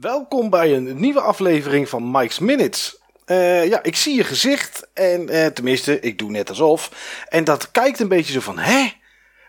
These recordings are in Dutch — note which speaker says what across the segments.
Speaker 1: Welkom bij een nieuwe aflevering van Mike's Minutes. Uh, ja, ik zie je gezicht en uh, tenminste, ik doe net alsof. En dat kijkt een beetje zo van, hè?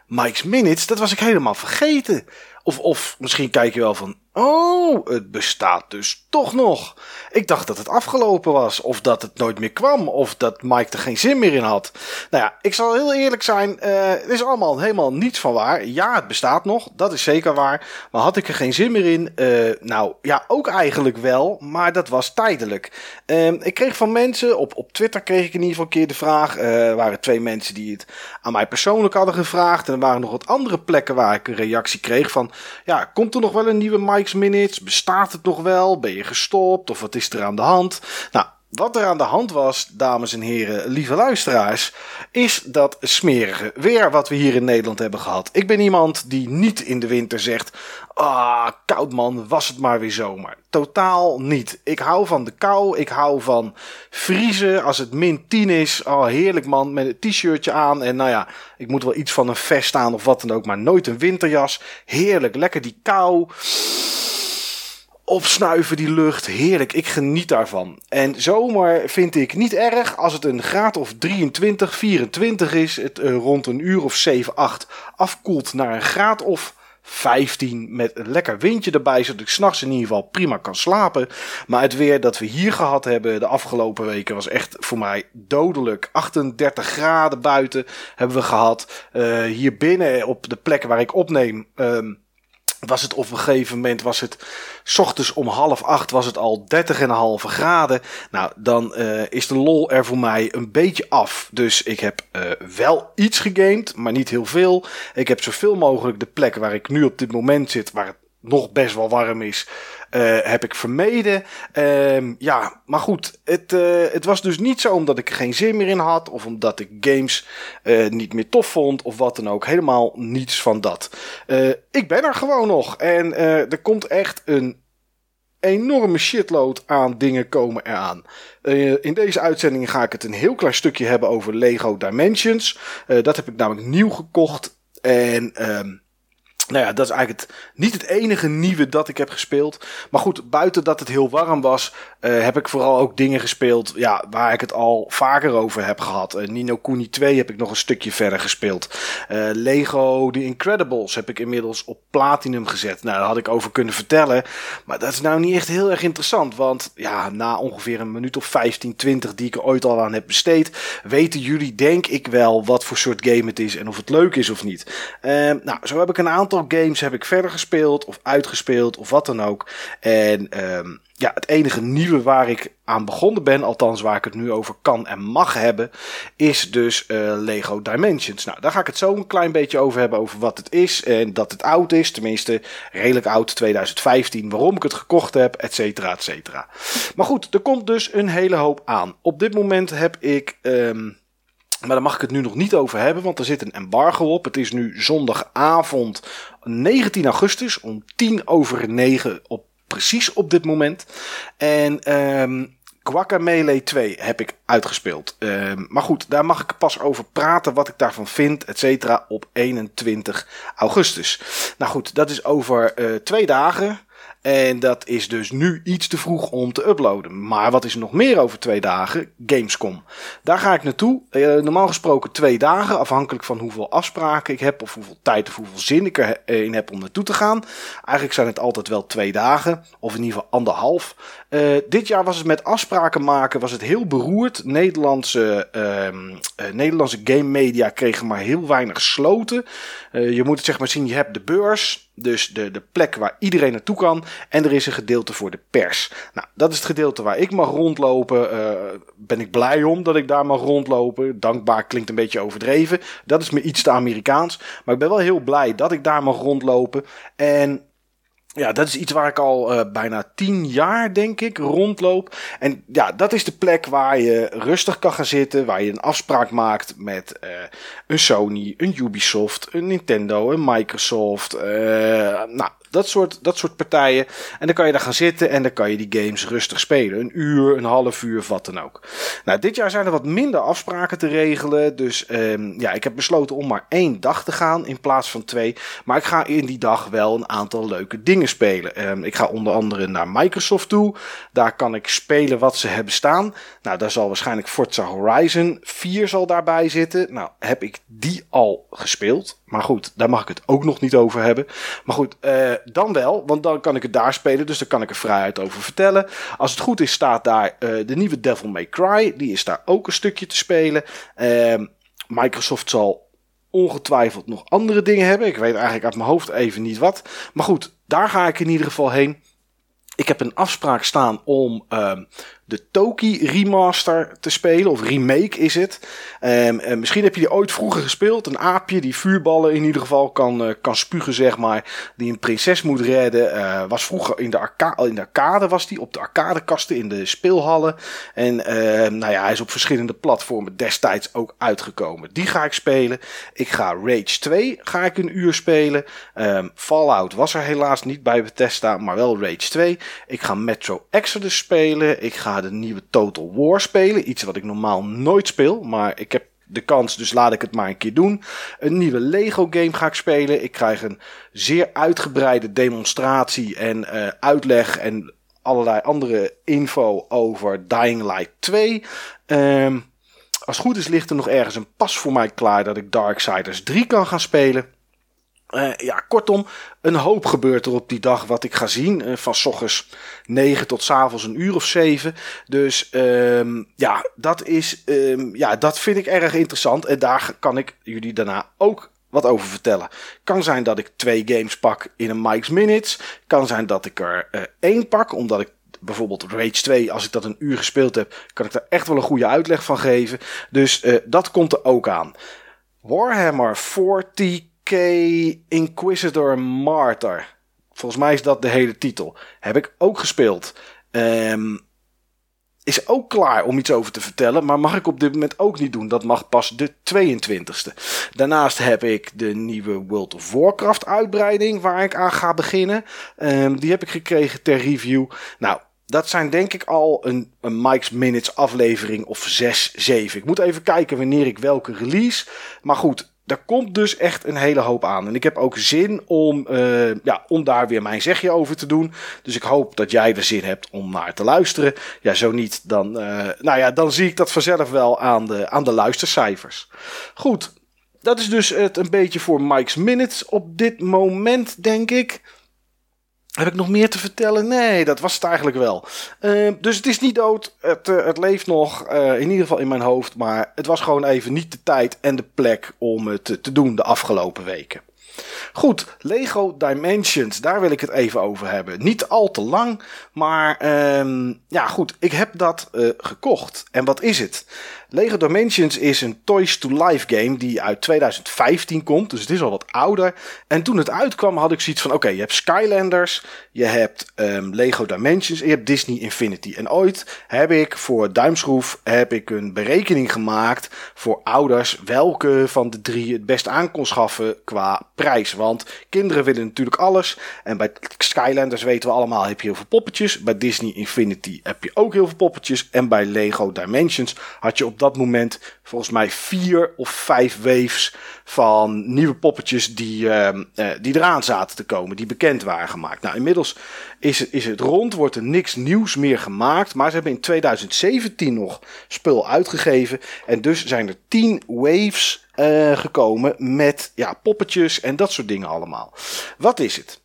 Speaker 1: Mike's Minutes, dat was ik helemaal vergeten. Of, of misschien kijk je wel van, Oh, het bestaat dus toch nog. Ik dacht dat het afgelopen was, of dat het nooit meer kwam, of dat Mike er geen zin meer in had. Nou ja, ik zal heel eerlijk zijn, uh, het is allemaal helemaal niets van waar. Ja, het bestaat nog, dat is zeker waar. Maar had ik er geen zin meer in? Uh, nou ja, ook eigenlijk wel, maar dat was tijdelijk. Uh, ik kreeg van mensen, op, op Twitter kreeg ik in ieder geval een keer de vraag. Er waren twee mensen die het aan mij persoonlijk hadden gevraagd. En er waren nog wat andere plekken waar ik een reactie kreeg van, ja, komt er nog wel een nieuwe Mike Minutes? Bestaat het nog wel? Ben je gestopt? Of wat is er aan de hand? Nou, wat er aan de hand was, dames en heren, lieve luisteraars, is dat smerige weer wat we hier in Nederland hebben gehad. Ik ben iemand die niet in de winter zegt: Ah, koud man, was het maar weer zomer. Totaal niet. Ik hou van de kou, ik hou van vriezen. Als het min 10 is, oh heerlijk man, met een t-shirtje aan. En nou ja, ik moet wel iets van een vest aan of wat dan ook, maar nooit een winterjas. Heerlijk, lekker die kou opsnuiven die lucht. Heerlijk, ik geniet daarvan. En zomer vind ik niet erg als het een graad of 23, 24 is. Het uh, rond een uur of 7, 8 afkoelt naar een graad of 15 met een lekker windje erbij, zodat ik s'nachts in ieder geval prima kan slapen. Maar het weer dat we hier gehad hebben de afgelopen weken was echt voor mij dodelijk. 38 graden buiten hebben we gehad. Uh, hier binnen op de plekken waar ik opneem. Um, was het op een gegeven moment, was het s ochtends om half acht, was het al 30,5 graden. Nou, dan uh, is de lol er voor mij een beetje af. Dus ik heb uh, wel iets gegamed, maar niet heel veel. Ik heb zoveel mogelijk de plekken waar ik nu op dit moment zit, waar nog best wel warm is, uh, heb ik vermeden. Uh, ja, maar goed, het, uh, het was dus niet zo omdat ik er geen zin meer in had, of omdat ik games uh, niet meer tof vond, of wat dan ook. Helemaal niets van dat. ik ben er gewoon nog en er komt echt een enorme shitload aan dingen komen eraan. In deze uitzending ga ik het een heel klein stukje hebben over Lego Dimensions. Dat heb ik namelijk nieuw gekocht. En uh, nou ja, dat is eigenlijk niet het enige nieuwe dat ik heb gespeeld. Maar goed, buiten dat het heel warm was, uh, heb ik vooral ook dingen gespeeld ja, waar ik het al vaker over heb gehad. Uh, Nino Kuni 2 heb ik nog een stukje verder gespeeld. Uh, Lego The Incredibles heb ik inmiddels op Platinum gezet. Nou, daar had ik over kunnen vertellen. Maar dat is nou niet echt heel erg interessant. Want ja, na ongeveer een minuut of 15, 20 die ik er ooit al aan heb besteed, weten jullie denk ik wel wat voor soort game het is en of het leuk is of niet. nou, zo heb ik een aantal games heb ik verder gespeeld of uitgespeeld of wat dan ook. En um, ja, het enige nieuwe waar ik aan begonnen ben, althans waar ik het nu over kan en mag hebben, is dus uh, Lego Dimensions. Nou, daar ga ik het zo een klein beetje over hebben, over wat het is en dat het oud is, tenminste redelijk oud, 2015, waarom ik het gekocht heb, et cetera, et cetera. Maar goed, er komt dus een hele hoop aan. Op dit moment heb ik... Um, maar daar mag ik het nu nog niet over hebben, want er zit een embargo op. Het is nu zondagavond 19 augustus om 10 over 9 op precies op dit moment. En um, Guacamelee 2 heb ik uitgespeeld. Um, maar goed, daar mag ik pas over praten wat ik daarvan vind, et cetera, op 21 augustus. Nou goed, dat is over uh, twee dagen. En dat is dus nu iets te vroeg om te uploaden. Maar wat is er nog meer over twee dagen? Gamescom. Daar ga ik naartoe. Uh, normaal gesproken twee dagen, afhankelijk van hoeveel afspraken ik heb, of hoeveel tijd of hoeveel zin ik erin heb om naartoe te gaan. Eigenlijk zijn het altijd wel twee dagen, of in ieder geval anderhalf. Uh, dit jaar was het met afspraken maken was het heel beroerd. Nederlandse, uh, uh, Nederlandse game media kregen maar heel weinig sloten. je moet het zeg maar zien, je hebt de beurs. Dus de, de plek waar iedereen naartoe kan. En er is een gedeelte voor de pers. Nou, dat is het gedeelte waar ik mag rondlopen. Ben ik blij om dat ik daar mag rondlopen. Dankbaar klinkt een beetje overdreven. Dat is me iets te Amerikaans. Maar ik ben wel heel blij dat ik daar mag rondlopen. En ja, dat is iets waar ik al uh, bijna tien jaar, denk ik, rondloop. En ja, dat is de plek waar je rustig kan gaan zitten. Waar je een afspraak maakt met uh, een Sony, een Ubisoft, een Nintendo, een Microsoft. Uh, nou, Dat soort, dat soort partijen. En dan kan je daar gaan zitten en dan kan je die games rustig spelen. Een uur, een half uur, wat dan ook. Nou, dit jaar zijn er wat minder afspraken te regelen. Dus um, ja, ik heb besloten om maar één dag te gaan in plaats van twee. Maar ik ga in die dag wel een aantal leuke dingen spelen. Um, ik ga onder andere naar Microsoft toe. Daar kan ik spelen wat ze hebben staan. Nou, daar zal waarschijnlijk Forza Horizon 4 zal daarbij zitten. Nou, heb ik die al gespeeld. Maar goed, daar mag ik het ook nog niet over hebben. Maar goed, uh, dan wel, want dan kan ik het daar spelen. Dus daar kan ik er vrijheid over vertellen. Als het goed is, staat daar uh, de nieuwe Devil May Cry. Die is daar ook een stukje te spelen. Uh, Microsoft zal ongetwijfeld nog andere dingen hebben. Ik weet eigenlijk uit mijn hoofd even niet wat. Maar goed, daar ga ik in ieder geval heen. Ik heb een afspraak staan om uh, de Toki remaster te spelen. Of remake is het. Um, misschien heb je die ooit vroeger gespeeld. Een aapje die vuurballen in ieder geval kan, uh, kan spugen, zeg maar. Die een prinses moet redden. Uh, was vroeger in de, arca in de arcade, was die. Op de arcadekasten in de speelhallen. En uh, nou ja, hij is op verschillende platformen destijds ook uitgekomen. Die ga ik spelen. Ik ga Rage 2 ga ik een uur spelen. Fallout was er helaas niet bij Bethesda, maar wel Rage 2. Ik ga Metro Exodus spelen. Ik ga de nieuwe Total War spelen. Iets wat ik normaal nooit speel, maar ik heb de kans, dus laat ik het maar een keer doen. Een nieuwe Lego game ga ik spelen. Ik krijg een zeer uitgebreide demonstratie en uh, uitleg en allerlei andere info over Dying Light 2. Um, als het goed is ligt er nog ergens een pas voor mij klaar dat ik Darksiders 3 kan gaan spelen. Uh, ja, kortom, een hoop gebeurt er op die dag wat ik ga zien. Uh, van s ochtends 9 tot s avonds een uur of 7. Dus um, ja, dat is, um, ja, dat vind ik erg interessant. En daar kan ik jullie daarna ook wat over vertellen. Kan zijn dat ik twee games pak in een Mike's Minutes. Kan zijn dat ik er uh, één pak, omdat ik bijvoorbeeld Rage 2, als ik dat een uur gespeeld heb, kan ik daar echt wel een goede uitleg van geven. Dus dat komt er ook aan. Warhammer 40 K. Inquisitor Martyr. Volgens mij is dat de hele titel. Heb ik ook gespeeld. Um, is ook klaar om iets over te vertellen, maar mag ik op dit moment ook niet doen. Dat mag pas de 22e. Daarnaast heb ik de nieuwe World of Warcraft uitbreiding waar ik aan ga beginnen. Um, die heb ik gekregen ter review. Nou, dat zijn denk ik al een, een Mike's Minutes aflevering of 6, 7. Ik moet even kijken wanneer ik welke release. Maar goed, daar komt dus echt een hele hoop aan. En ik heb ook zin om, uh, ja, om daar weer mijn zegje over te doen. Dus ik hoop dat jij er zin hebt om naar te luisteren. Ja, zo niet, dan, uh, nou ja, dan zie ik dat vanzelf wel aan de, aan de luistercijfers. Goed, dat is dus het een beetje voor Mike's Minutes op dit moment, denk ik. Heb ik nog meer te vertellen? Nee, dat was het eigenlijk wel. Uh, dus het is niet dood. Het, uh, het leeft nog. Uh, in ieder geval in mijn hoofd. Maar het was gewoon even niet de tijd en de plek om het te doen de afgelopen weken. Goed, Lego Dimensions, daar wil ik het even over hebben. Niet al te lang, maar um, ja goed, ik heb dat uh, gekocht. En wat is het? Lego Dimensions is een Toys to Life game die uit 2015 komt, dus het is al wat ouder. En toen het uitkwam had ik zoiets van, oké, je hebt Skylanders, je hebt um, Lego Dimensions en je hebt Disney Infinity. En ooit heb ik voor Duimschroef heb ik een berekening gemaakt voor ouders welke van de drie het best aan kon schaffen qua prijs. Want kinderen willen natuurlijk alles. En bij Skylanders weten we allemaal heb je heel veel poppetjes. Bij Disney Infinity heb je ook heel veel poppetjes. En bij Lego Dimensions had je op dat moment volgens mij vier of vijf waves van nieuwe poppetjes die, uh, uh, die eraan zaten te komen, die bekend waren gemaakt. Nou, inmiddels is het, is het rond, wordt er niks nieuws meer gemaakt, maar ze hebben in 2017 nog spul uitgegeven en dus zijn er tien waves uh, gekomen met ja, poppetjes en dat soort dingen allemaal. Wat is het?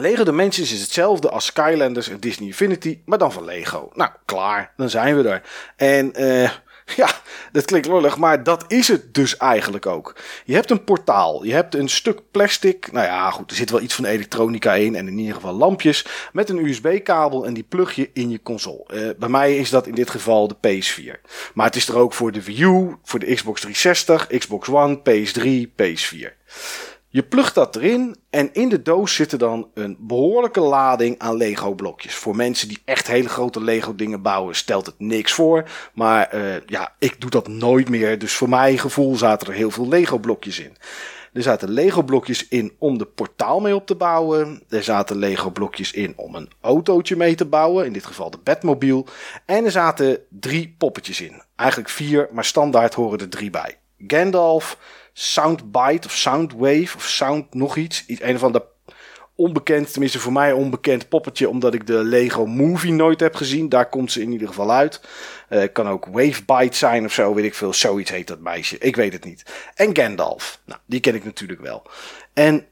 Speaker 1: Lego Dimensions is hetzelfde als Skylanders en Disney Infinity, maar dan van Lego. Nou, klaar, dan zijn we er. En uh, ja, dat klinkt lollig, maar dat is het dus eigenlijk ook. Je hebt een portaal, je hebt een stuk plastic. Nou ja, goed, er zit wel iets van elektronica in en in ieder geval lampjes. Met een USB-kabel en die plug je in je console. Uh, bij mij is dat in dit geval de PS4. Maar het is er ook voor de Wii U, voor de Xbox 360, Xbox One, PS3, PS4. Je plugt dat erin en in de doos zit dan een behoorlijke lading aan Lego blokjes. Voor mensen die echt hele grote Lego dingen bouwen stelt het niks voor. Maar uh, ja, ik doe dat nooit meer. Dus voor mijn gevoel zaten er heel veel Lego blokjes in. Er zaten Lego blokjes in om de portaal mee op te bouwen. Er zaten Lego blokjes in om een autootje mee te bouwen. In dit geval de Batmobile. En er zaten drie poppetjes in. Eigenlijk vier, maar standaard horen er drie bij. Gandalf, Soundbite of Soundwave of Sound nog iets. Een van de onbekend, tenminste voor mij onbekend poppetje, omdat ik de Lego Movie nooit heb gezien. Daar komt ze in ieder geval uit. Uh, kan ook Wavebite zijn of zo, weet ik veel. Zoiets heet dat meisje. Ik weet het niet. En Gandalf. Nou, die ken ik natuurlijk wel. En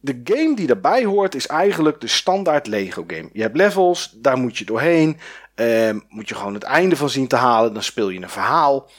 Speaker 1: de game die daarbij hoort is eigenlijk de standaard Lego game. Je hebt levels, daar moet je doorheen. Uh, moet je gewoon het einde van zien te halen. Dan speel je een verhaal.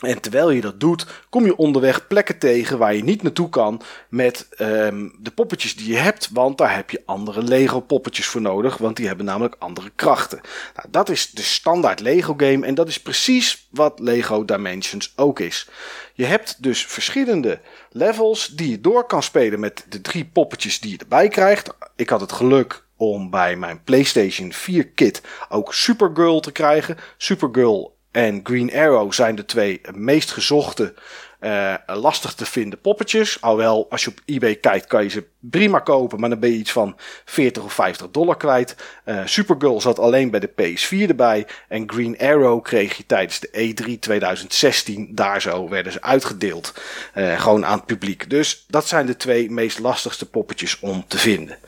Speaker 1: En terwijl je dat doet, kom je onderweg plekken tegen waar je niet naartoe kan met um, de poppetjes die je hebt. Want daar heb je andere Lego poppetjes voor nodig, want die hebben namelijk andere krachten. Nou, dat is de standaard Lego game en dat is precies wat Lego Dimensions ook is. Je hebt dus verschillende levels die je door kan spelen met de drie poppetjes die je erbij krijgt. Ik had het geluk om bij mijn PlayStation 4 kit ook Supergirl te krijgen. Supergirl en Green Arrow zijn de twee meest gezochte, uh, lastig te vinden poppetjes. Alhoewel, als je op eBay kijkt, kan je ze prima kopen, maar dan ben je iets van 40 of 50 dollar kwijt. Uh, Supergirl zat alleen bij de PS4 erbij. En Green Arrow kreeg je tijdens de E3 2016. Daar zo werden ze uitgedeeld. Uh, gewoon aan het publiek. Dus dat zijn de twee meest lastigste poppetjes om te vinden.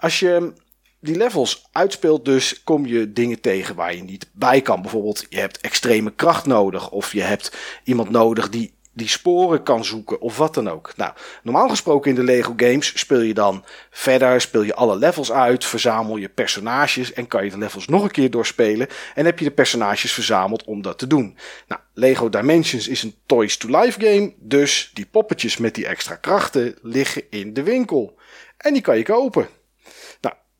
Speaker 1: Als je die levels uitspeelt dus, kom je dingen tegen waar je niet bij kan. Bijvoorbeeld, je hebt extreme kracht nodig. Of je hebt iemand nodig die die sporen kan zoeken of wat dan ook. Nou, normaal gesproken in de Lego games speel je dan verder, speel je alle levels uit, verzamel je personages en kan je de levels nog een keer doorspelen en heb je de personages verzameld om dat te doen. Nou, Lego Dimensions is een Toys to Life game, dus die poppetjes met die extra krachten liggen in de winkel. En die kan je kopen.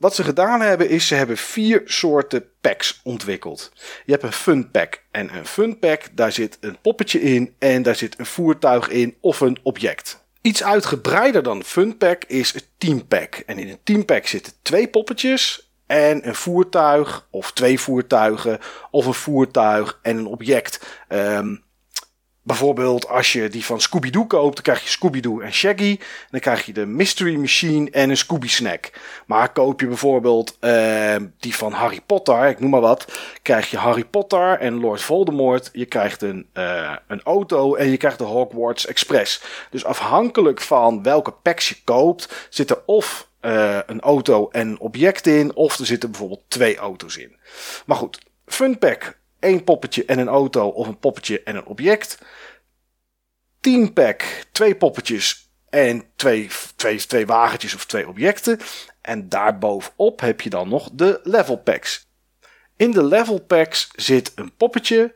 Speaker 1: Wat ze gedaan hebben is, ze hebben vier soorten packs ontwikkeld. Je hebt een fun pack en een fun pack, daar zit een poppetje in en daar zit een voertuig in of een object. Iets uitgebreider dan fun pack is een team pack. En in een team pack zitten twee poppetjes en een voertuig of twee voertuigen of een voertuig en een object. Um, Bijvoorbeeld als je die van Scooby-Doo koopt, dan krijg je Scooby-Doo en Shaggy. Dan krijg je de Mystery Machine en een Scooby-snack. Maar koop je bijvoorbeeld uh, die van Harry Potter, ik noem maar wat, krijg je Harry Potter en Lord Voldemort. Je krijgt een, uh, een auto en je krijgt de Hogwarts Express. Dus afhankelijk van welke packs je koopt, zit er of uh, een auto en een object in, of er zitten bijvoorbeeld twee auto's in. Maar goed, Fun Pack één poppetje en een auto of een poppetje en een object. 10 pack, twee poppetjes en twee, twee, twee wagentjes of twee objecten. En daarbovenop heb je dan nog de level packs. In de level packs zit een poppetje,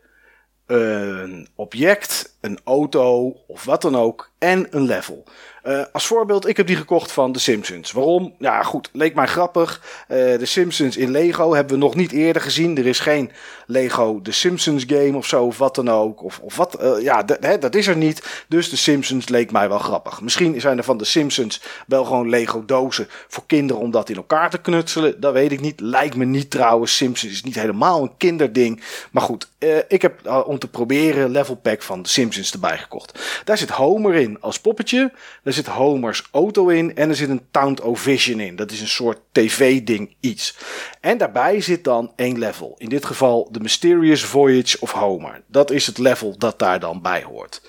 Speaker 1: een object, een auto of wat dan ook en een level. Uh, als voorbeeld, ik heb die gekocht van The Simpsons. Waarom? Ja, goed, leek mij grappig. Uh, The Simpsons in Lego hebben we nog niet eerder gezien. Er is geen Lego The Simpsons game of zo, of wat dan ook. Of, of wat, uh, ja, dat is er niet. Dus The Simpsons leek mij wel grappig. Misschien zijn er van The Simpsons wel gewoon Lego dozen voor kinderen om dat in elkaar te knutselen. Dat weet ik niet. Lijkt me niet trouwens. Simpsons is niet helemaal een kinderding. Maar goed, ik heb om te proberen level pack van The Simpsons erbij gekocht. Daar zit Homer in als poppetje. Daar zit Homer's auto in en er zit een Town Vision in. Dat is een soort tv-ding iets. En daarbij zit dan één level. In dit geval The Mysterious Voyage of Homer. Dat is het level dat daar dan bij hoort.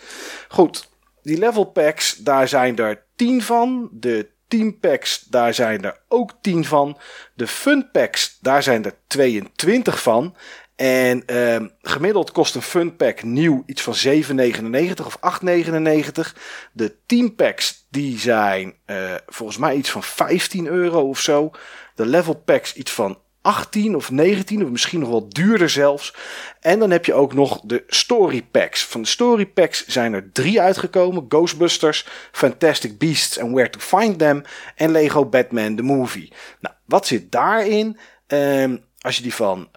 Speaker 1: Goed, die level packs, daar zijn er 10 van. De team packs, daar zijn er ook 10 van. De fun packs, daar zijn er 22 van. En uh, gemiddeld kost een fun pack nieuw iets van 7,99 of 8,99. De team packs die zijn uh, volgens mij iets van 15 euro of zo. De level packs iets van 18 of 19 of misschien nog wel duurder zelfs. En dan heb je ook nog de story packs. Van de story packs zijn er drie uitgekomen. Ghostbusters, Fantastic Beasts and Where to Find Them en Lego Batman the Movie. Nou, wat zit daarin? Uh, als je die van...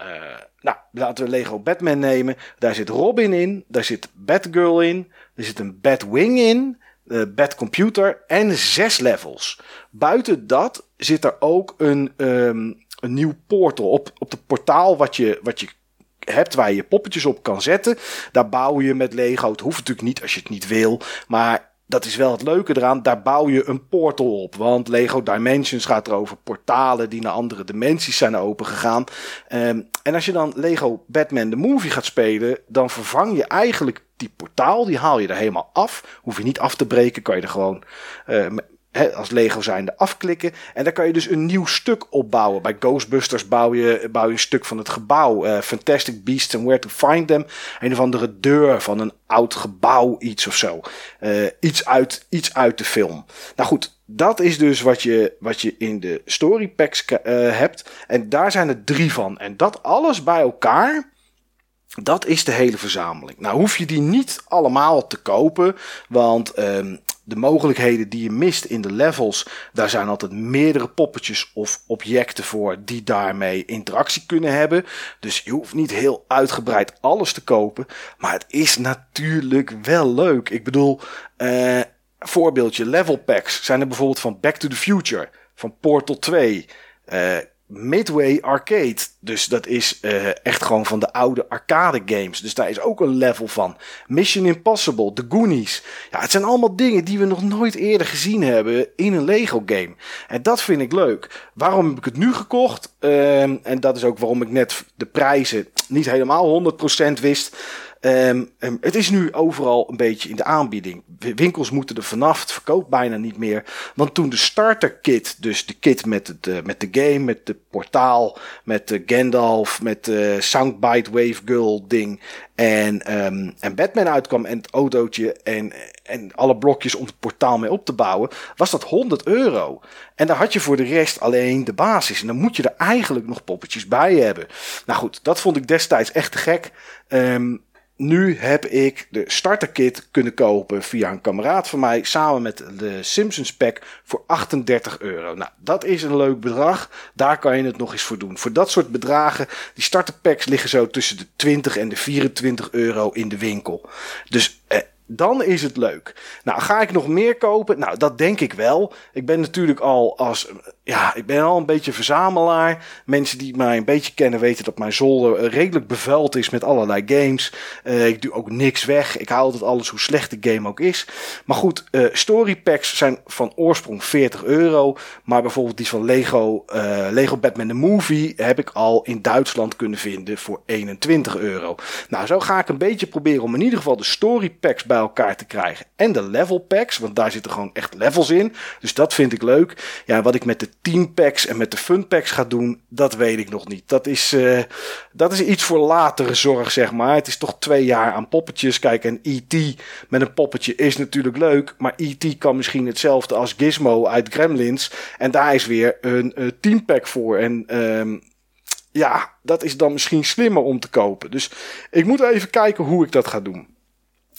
Speaker 1: Nou, laten we Lego Batman nemen. Daar zit Robin in. Daar zit Batgirl in. Er zit een Batwing in. Uh, Batcomputer. En zes levels. Buiten dat zit er ook een, um, een nieuw portal. Op, op het portaal wat je, wat je hebt waar je poppetjes op kan zetten. Daar bouw je met Lego. Het hoeft natuurlijk niet als je het niet wil. Maar dat is wel het leuke eraan. Daar bouw je een portal op. Want Lego Dimensions gaat erover portalen die naar andere dimensies zijn opengegaan. Um, en als je dan Lego Batman the Movie gaat spelen, dan vervang je eigenlijk die portaal. Die haal je er helemaal af. Hoef je niet af te breken, kan je er gewoon uh, als Lego zijnde afklikken. En dan kan je dus een nieuw stuk opbouwen. Bij Ghostbusters bouw je, bouw je een stuk van het gebouw. Uh, Fantastic Beasts and Where to Find Them. Een of andere deur van een oud gebouw, iets of zo. Uh, iets, uit, iets uit de film. Nou goed, dat is dus wat je, wat je in de story packs uh, hebt. En daar zijn er drie van. En dat alles bij elkaar. Dat is de hele verzameling. Nou hoef je die niet allemaal te kopen. Want um, de mogelijkheden die je mist in de levels, daar zijn altijd meerdere poppetjes of objecten voor die daarmee interactie kunnen hebben. Dus je hoeft niet heel uitgebreid alles te kopen, maar het is natuurlijk wel leuk. Ik bedoel, uh, voorbeeldje level packs zijn er bijvoorbeeld van Back to the Future, van Portal 2. Uh, Midway Arcade. Dus dat is uh, echt gewoon van de oude arcade games. Dus daar is ook een level van. Mission Impossible, The Goonies. Ja, het zijn allemaal dingen die we nog nooit eerder gezien hebben in een Lego game. En dat vind ik leuk. Waarom heb ik het nu gekocht? Uh, en dat is ook waarom ik net de prijzen niet helemaal 100% wist. Um, het is nu overal een beetje in de aanbieding. Winkels moeten er vanaf. Het verkoopt bijna niet meer. Want toen de starter kit, dus de kit met, het, uh, met de game, met de portaal, met de Gandalf, met de Soundbite Wave Girl ding en, um, en Batman uitkwam en het autootje en, en alle blokjes om het portaal mee op te bouwen, was dat 100 euro. En daar had je voor de rest alleen de basis. En dan moet je er eigenlijk nog poppetjes bij hebben. Nou goed, dat vond ik destijds echt te gek. Um, nu heb ik de starterkit kunnen kopen via een kameraad van mij samen met de Simpsons pack voor 38 euro. Nou, dat is een leuk bedrag. Daar kan je het nog eens voor doen. Voor dat soort bedragen, die starterpacks liggen zo tussen de 20 en de 24 euro in de winkel. Dus eh, dan is het leuk. Nou, ga ik nog meer kopen? Nou, dat denk ik wel. Ik ben natuurlijk al als ja, ik ben al een beetje verzamelaar. Mensen die mij een beetje kennen weten dat mijn zolder eh, redelijk bevuild is met allerlei games. Uh, ik doe ook niks weg. Ik haal altijd alles hoe slecht de game ook is. Maar goed, uh, story packs zijn van oorsprong 40 euro. Maar bijvoorbeeld die van Lego, Lego Batman the Movie heb ik al in Duitsland kunnen vinden voor 21 euro. Nou, zo ga ik een beetje proberen om in ieder geval de story packs bij elkaar te krijgen. En de level packs, want daar zitten gewoon echt levels in. Dus dat vind ik leuk. Ja, wat ik met de team packs en met de fun packs gaat doen, dat weet ik nog niet. Dat is, uh, dat is iets voor latere zorg, zeg maar. Het is toch twee jaar aan poppetjes. Kijk, en E.T. met een poppetje is natuurlijk leuk. Maar E.T. kan misschien hetzelfde als Gizmo uit Gremlins. En daar is weer een uh, team pack voor. En um, ja, dat is dan misschien slimmer om te kopen. Dus ik moet even kijken hoe ik dat ga doen.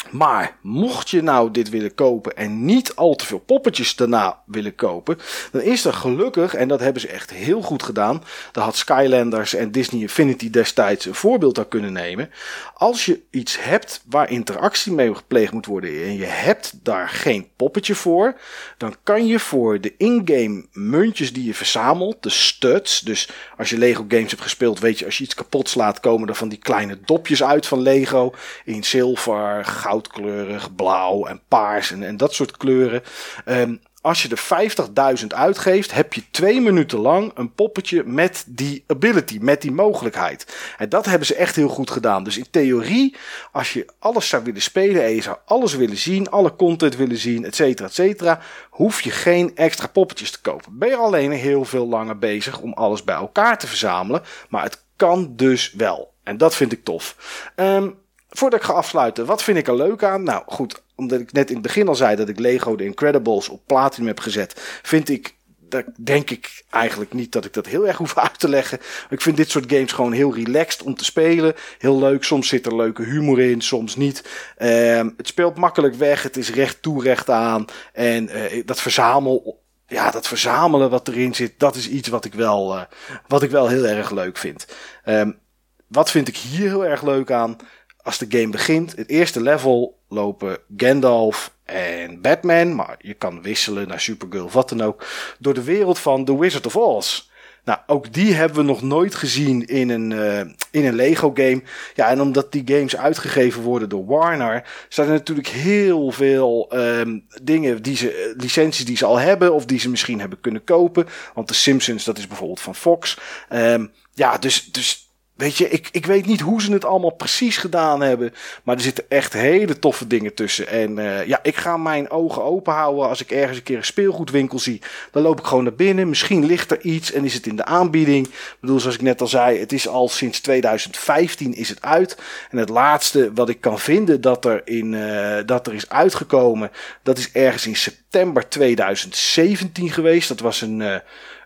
Speaker 1: Maar mocht je nou dit willen kopen en niet al te veel poppetjes daarna willen kopen, dan is er gelukkig, en dat hebben ze echt heel goed gedaan, daar had Skylanders en Disney Infinity destijds een voorbeeld aan kunnen nemen. Als je iets hebt waar interactie mee gepleegd moet worden en je hebt daar geen poppetje voor, dan kan je voor de in-game muntjes die je verzamelt, de studs, dus als je Lego games hebt gespeeld, weet je, als je iets kapot slaat, komen er van die kleine dopjes uit van Lego in zilver, goud goudkleurig, blauw en paars en, en dat soort kleuren. Um, als je er 50.000 uitgeeft, heb je twee minuten lang een poppetje met die ability, met die mogelijkheid. En dat hebben ze echt heel goed gedaan. Dus in theorie, als je alles zou willen spelen en je zou alles willen zien, alle content willen zien, et cetera, et cetera, hoef je geen extra poppetjes te kopen. Ben je alleen heel veel langer bezig om alles bij elkaar te verzamelen, maar het kan dus wel. En dat vind ik tof. Um, Voordat ik ga afsluiten, wat vind ik er leuk aan? Nou goed, omdat ik net in het begin al zei dat ik Lego The Incredibles op Platinum heb gezet, vind ik dat denk ik eigenlijk niet dat ik dat heel erg hoef uit te leggen. Ik vind dit soort games gewoon heel relaxed om te spelen. Heel leuk. Soms zit er leuke humor in, soms niet. Uh, het speelt makkelijk weg. Het is recht toe, recht aan. En uh, dat verzamel. Ja, dat verzamelen wat erin zit, dat is iets wat ik wel, uh, wat ik wel heel erg leuk vind. Um, wat vind ik hier heel erg leuk aan? Als de game begint, het eerste level lopen Gandalf en Batman, maar je kan wisselen naar Supergirl wat dan ook, door de wereld van The Wizard of Oz. Nou, ook die hebben we nog nooit gezien in een, uh, in een Lego game. Ja, en omdat die games uitgegeven worden door Warner, zijn er natuurlijk heel veel um, dingen, die ze, licenties die ze al hebben, of die ze misschien hebben kunnen kopen. Want de Simpsons, dat is bijvoorbeeld van Fox. Um, ja, dus, dus Weet je, ik, ik weet niet hoe ze het allemaal precies gedaan hebben. Maar er zitten echt hele toffe dingen tussen. En uh, ja, ik ga mijn ogen open houden als ik ergens een keer een speelgoedwinkel zie. Dan loop ik gewoon naar binnen. Misschien ligt er iets en is het in de aanbieding. Ik bedoel, zoals ik net al zei, het is al sinds 2015 is het uit. En het laatste wat ik kan vinden dat er, in, uh, dat er is uitgekomen, dat is ergens in september 2017 geweest. Dat was een... Uh,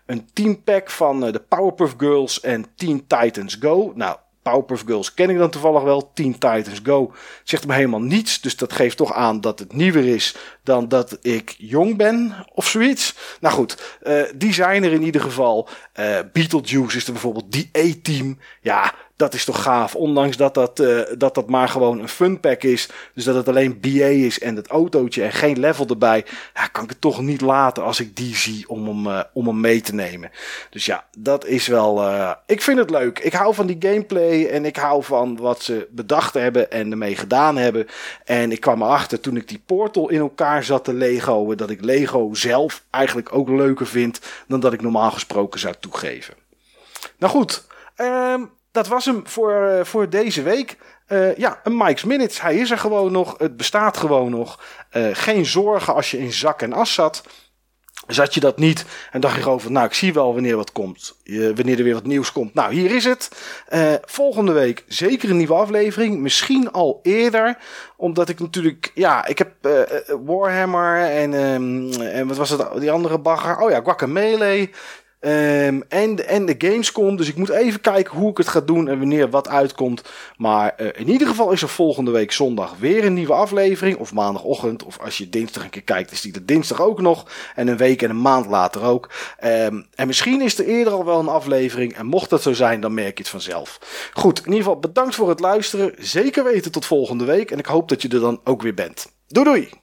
Speaker 1: een teampack van eh, de Powerpuff Girls en Teen Titans Go. Nou, Powerpuff Girls ken ik dan toevallig wel. Teen Titans Go zegt me helemaal niets. Dus dat geeft toch aan dat het nieuwer is dan dat ik jong ben of zoiets. Nou goed, uh, die zijn er in ieder geval. Uh, Beetlejuice is er bijvoorbeeld. Die A-team. Ja, dat is toch gaaf. Ondanks dat dat, uh, dat dat maar gewoon een funpack is. Dus dat het alleen BA is en het autootje en geen level erbij. Ja, kan ik het toch niet laten als ik die zie om hem, om hem mee te nemen. Dus ja, dat is wel. Ik vind het leuk. Ik hou van die gameplay en ik hou van wat ze bedacht hebben en ermee gedaan hebben. En ik kwam erachter toen ik die portal in elkaar zat te Legoen. Dat ik Lego zelf eigenlijk ook leuker vind dan dat ik normaal gesproken zou toegeven. Nou goed. Um, dat was hem voor, uh, voor deze week. Uh, ja, een Mike's Minutes. Hij is er gewoon nog. Het bestaat gewoon nog. Uh, geen zorgen als je in zak en as zat. Zat je dat niet en dacht je gewoon van, nou, ik zie wel wanneer wat komt. wanneer er weer wat nieuws komt. Nou, hier is het. Uh, volgende week zeker een nieuwe aflevering. Misschien al eerder. Omdat ik natuurlijk, ja, ik heb uh, Warhammer en, um, en wat was het, die andere bagger? Oh ja, Guacamele. Um, en, en de Gamescom. Dus ik moet even kijken hoe ik het ga doen en wanneer wat uitkomt. Maar uh, in ieder geval is er volgende week zondag weer een nieuwe aflevering. Of maandagochtend. Of als je dinsdag een keer kijkt, is die er dinsdag ook nog. En een week en een maand later ook. Um, en misschien is er eerder al wel een aflevering. En mocht dat zo zijn, dan merk je het vanzelf. Goed, in ieder geval bedankt voor het luisteren. Zeker weten tot volgende week. En ik hoop dat je er dan ook weer bent. Doei doei!